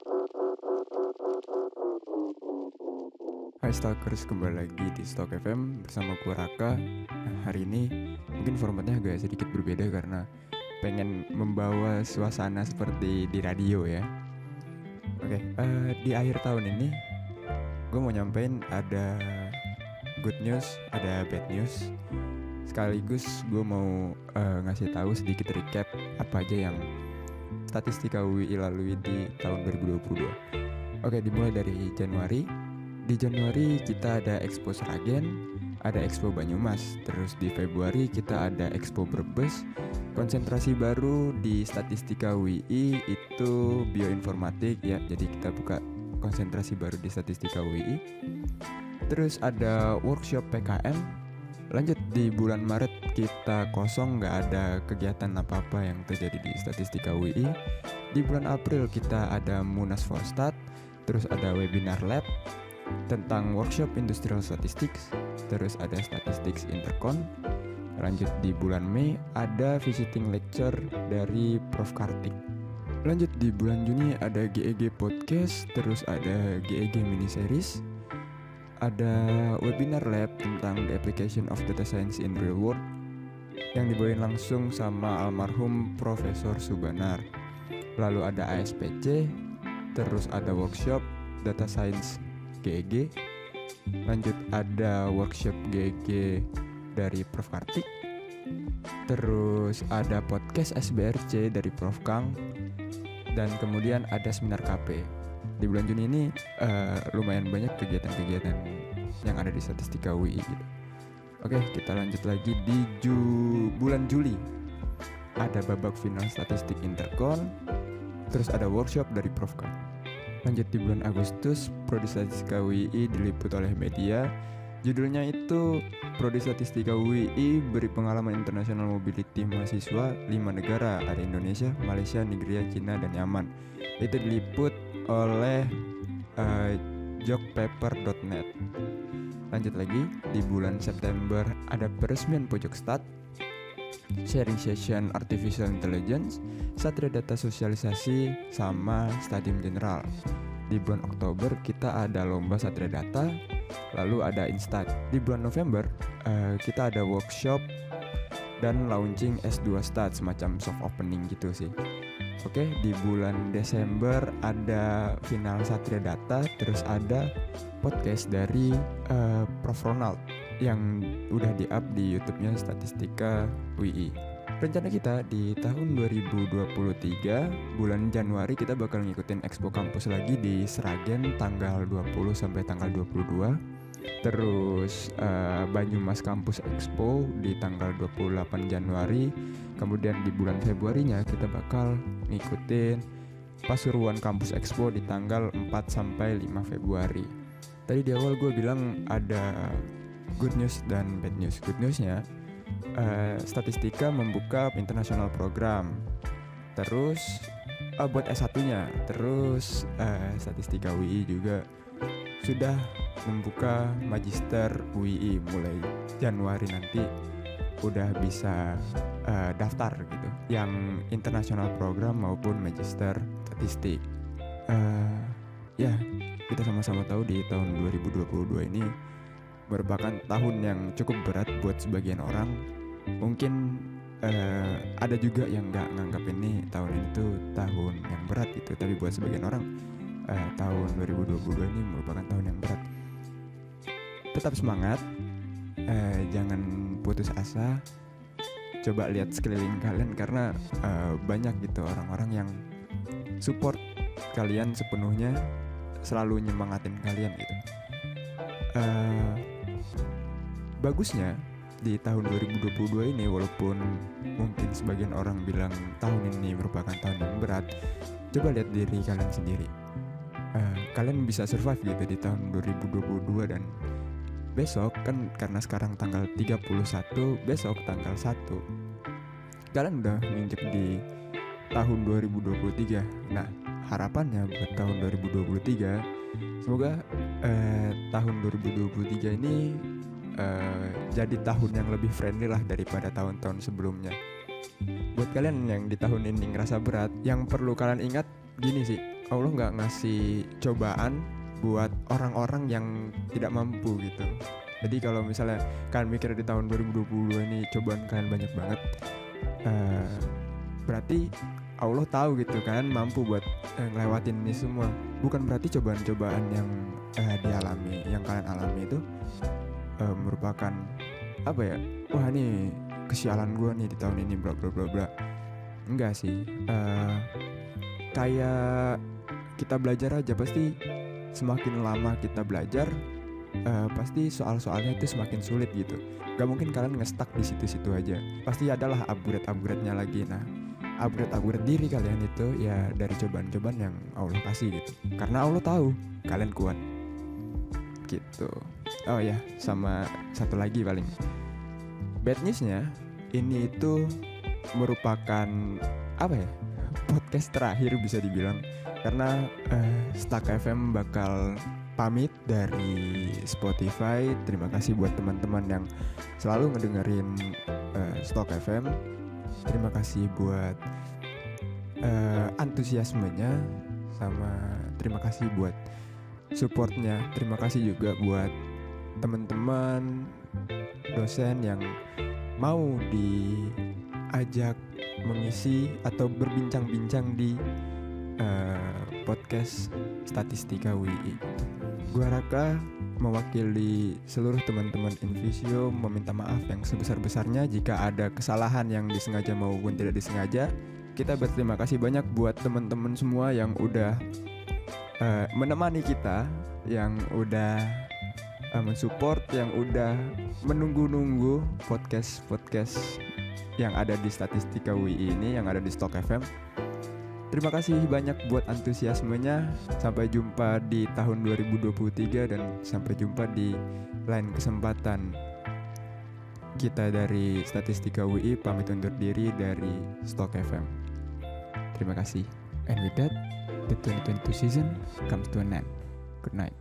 Hai Stalkers, kembali lagi di Stalk FM bersama gue Raka. Nah, Hari ini mungkin formatnya agak sedikit berbeda karena pengen membawa suasana seperti di radio ya. Oke, uh, di akhir tahun ini gue mau nyampein ada good news, ada bad news. Sekaligus gue mau uh, ngasih tahu sedikit recap apa aja yang statistika UI lalui di tahun 2022 Oke, dimulai dari Januari di Januari kita ada Expo Seragen, ada Expo Banyumas, terus di Februari kita ada Expo Brebes. Konsentrasi baru di Statistika WI itu bioinformatik ya, jadi kita buka konsentrasi baru di Statistika WI. Terus ada workshop PKM. Lanjut di bulan Maret kita kosong nggak ada kegiatan apa-apa yang terjadi di Statistika WI. Di bulan April kita ada Munas Forstat, terus ada webinar lab, tentang workshop industrial statistics, terus ada statistics intercon. Lanjut di bulan Mei ada visiting lecture dari Prof Kartik. Lanjut di bulan Juni ada GEG podcast, terus ada GEG mini series. Ada webinar lab tentang the application of data science in real world yang dibawain langsung sama almarhum Profesor Subanar. Lalu ada ASPC, terus ada workshop data science GG lanjut ada workshop GG dari Prof. Kartik. Terus ada podcast SBRC dari Prof. Kang. Dan kemudian ada seminar KP di bulan Juni ini uh, lumayan banyak kegiatan-kegiatan yang ada di statistika UI gitu. Oke, kita lanjut lagi di Ju bulan Juli. Ada babak final statistik Intercon, terus ada workshop dari Prof Kang. Lanjut di bulan Agustus, Prodi Statistika WI diliput oleh media. Judulnya itu Prodi Statistika WI beri pengalaman internasional mobility mahasiswa 5 negara, ada Indonesia, Malaysia, Nigeria, Cina, dan Yaman. Itu diliput oleh uh, jogpaper.net. Lanjut lagi, di bulan September ada peresmian Pojok Stat, sharing session artificial intelligence, satria data sosialisasi, sama stadium general. Di bulan Oktober kita ada lomba satria data, lalu ada instat. Di bulan November uh, kita ada workshop dan launching S2 Stat semacam soft opening gitu sih. Oke, di bulan Desember ada final Satria Data, terus ada podcast dari uh, Prof Ronald yang udah di-up di YouTube-nya Statistika WI. Rencana kita di tahun 2023 bulan Januari kita bakal ngikutin Expo Kampus lagi di Seragen tanggal 20 sampai tanggal 22. Terus uh, Banyumas Kampus Expo di tanggal 28 Januari. Kemudian di bulan Februarinya kita bakal ngikutin Pasuruan Kampus Expo di tanggal 4 sampai 5 Februari. Tadi di awal gue bilang ada good news dan bad news. Good newsnya uh, statistika membuka internasional program terus uh, buat S1-nya terus uh, statistika UI juga sudah membuka magister UI mulai Januari nanti udah bisa uh, daftar gitu yang internasional program maupun magister statistik uh, ya kita sama-sama tahu di tahun 2022 ini merupakan tahun yang cukup berat buat sebagian orang. Mungkin uh, ada juga yang nggak nganggap ini tahun ini tuh tahun yang berat gitu, tapi buat sebagian orang uh, tahun 2022 ini merupakan tahun yang berat. Tetap semangat, uh, jangan putus asa. Coba lihat sekeliling kalian karena uh, banyak gitu orang-orang yang support kalian sepenuhnya, selalu nyemangatin kalian gitu. Uh, bagusnya di tahun 2022 ini walaupun mungkin sebagian orang bilang tahun ini merupakan tahun yang berat coba lihat diri kalian sendiri uh, kalian bisa survive gitu di tahun 2022 dan besok kan karena sekarang tanggal 31 besok tanggal 1 kalian udah nginjek di tahun 2023 nah harapannya buat tahun 2023 semoga uh, tahun 2023 ini uh, jadi tahun yang lebih friendly lah daripada tahun-tahun sebelumnya. Buat kalian yang di tahun ini ngerasa berat, yang perlu kalian ingat gini sih, Allah nggak ngasih cobaan buat orang-orang yang tidak mampu gitu. Jadi kalau misalnya kalian mikir di tahun 2020 ini cobaan kalian banyak banget uh, berarti Allah tahu gitu kan mampu buat uh, ngelewatin ini semua. Bukan berarti cobaan-cobaan yang uh, dialami yang kalian alami itu uh, merupakan apa ya? Wah ini kesialan gue nih di tahun ini bla bla bla bla. Enggak sih uh, kayak kita belajar aja pasti semakin lama kita belajar uh, pasti soal-soalnya itu semakin sulit gitu. Gak mungkin kalian ngestak di situ-situ aja. Pasti adalah upgrade-upgrade-nya lagi. Nah upgrade-upgrade diri kalian itu ya dari cobaan-cobaan yang Allah kasih gitu. Karena Allah tahu kalian kuat. Gitu. Oh ya sama satu lagi paling. Bad newsnya ini itu merupakan apa ya podcast terakhir bisa dibilang karena uh, Stack FM bakal pamit dari Spotify. Terima kasih buat teman-teman yang selalu ngedengerin uh, Stock FM. Terima kasih buat uh, antusiasmenya sama terima kasih buat supportnya. Terima kasih juga buat teman-teman dosen yang mau diajak mengisi atau berbincang-bincang di uh, podcast statistika WI. Gua Raka mewakili seluruh teman-teman Invisio meminta maaf yang sebesar-besarnya jika ada kesalahan yang disengaja maupun tidak disengaja. Kita berterima kasih banyak buat teman-teman semua yang udah uh, menemani kita, yang udah uh, mensupport, yang udah menunggu-nunggu podcast-podcast yang ada di statistika WI ini, yang ada di Stock FM. Terima kasih banyak buat antusiasmenya. Sampai jumpa di tahun 2023 dan sampai jumpa di lain kesempatan. Kita dari Statistika UI pamit undur diri dari Stock FM. Terima kasih. And with that, the 2022 season comes to an end. Good night.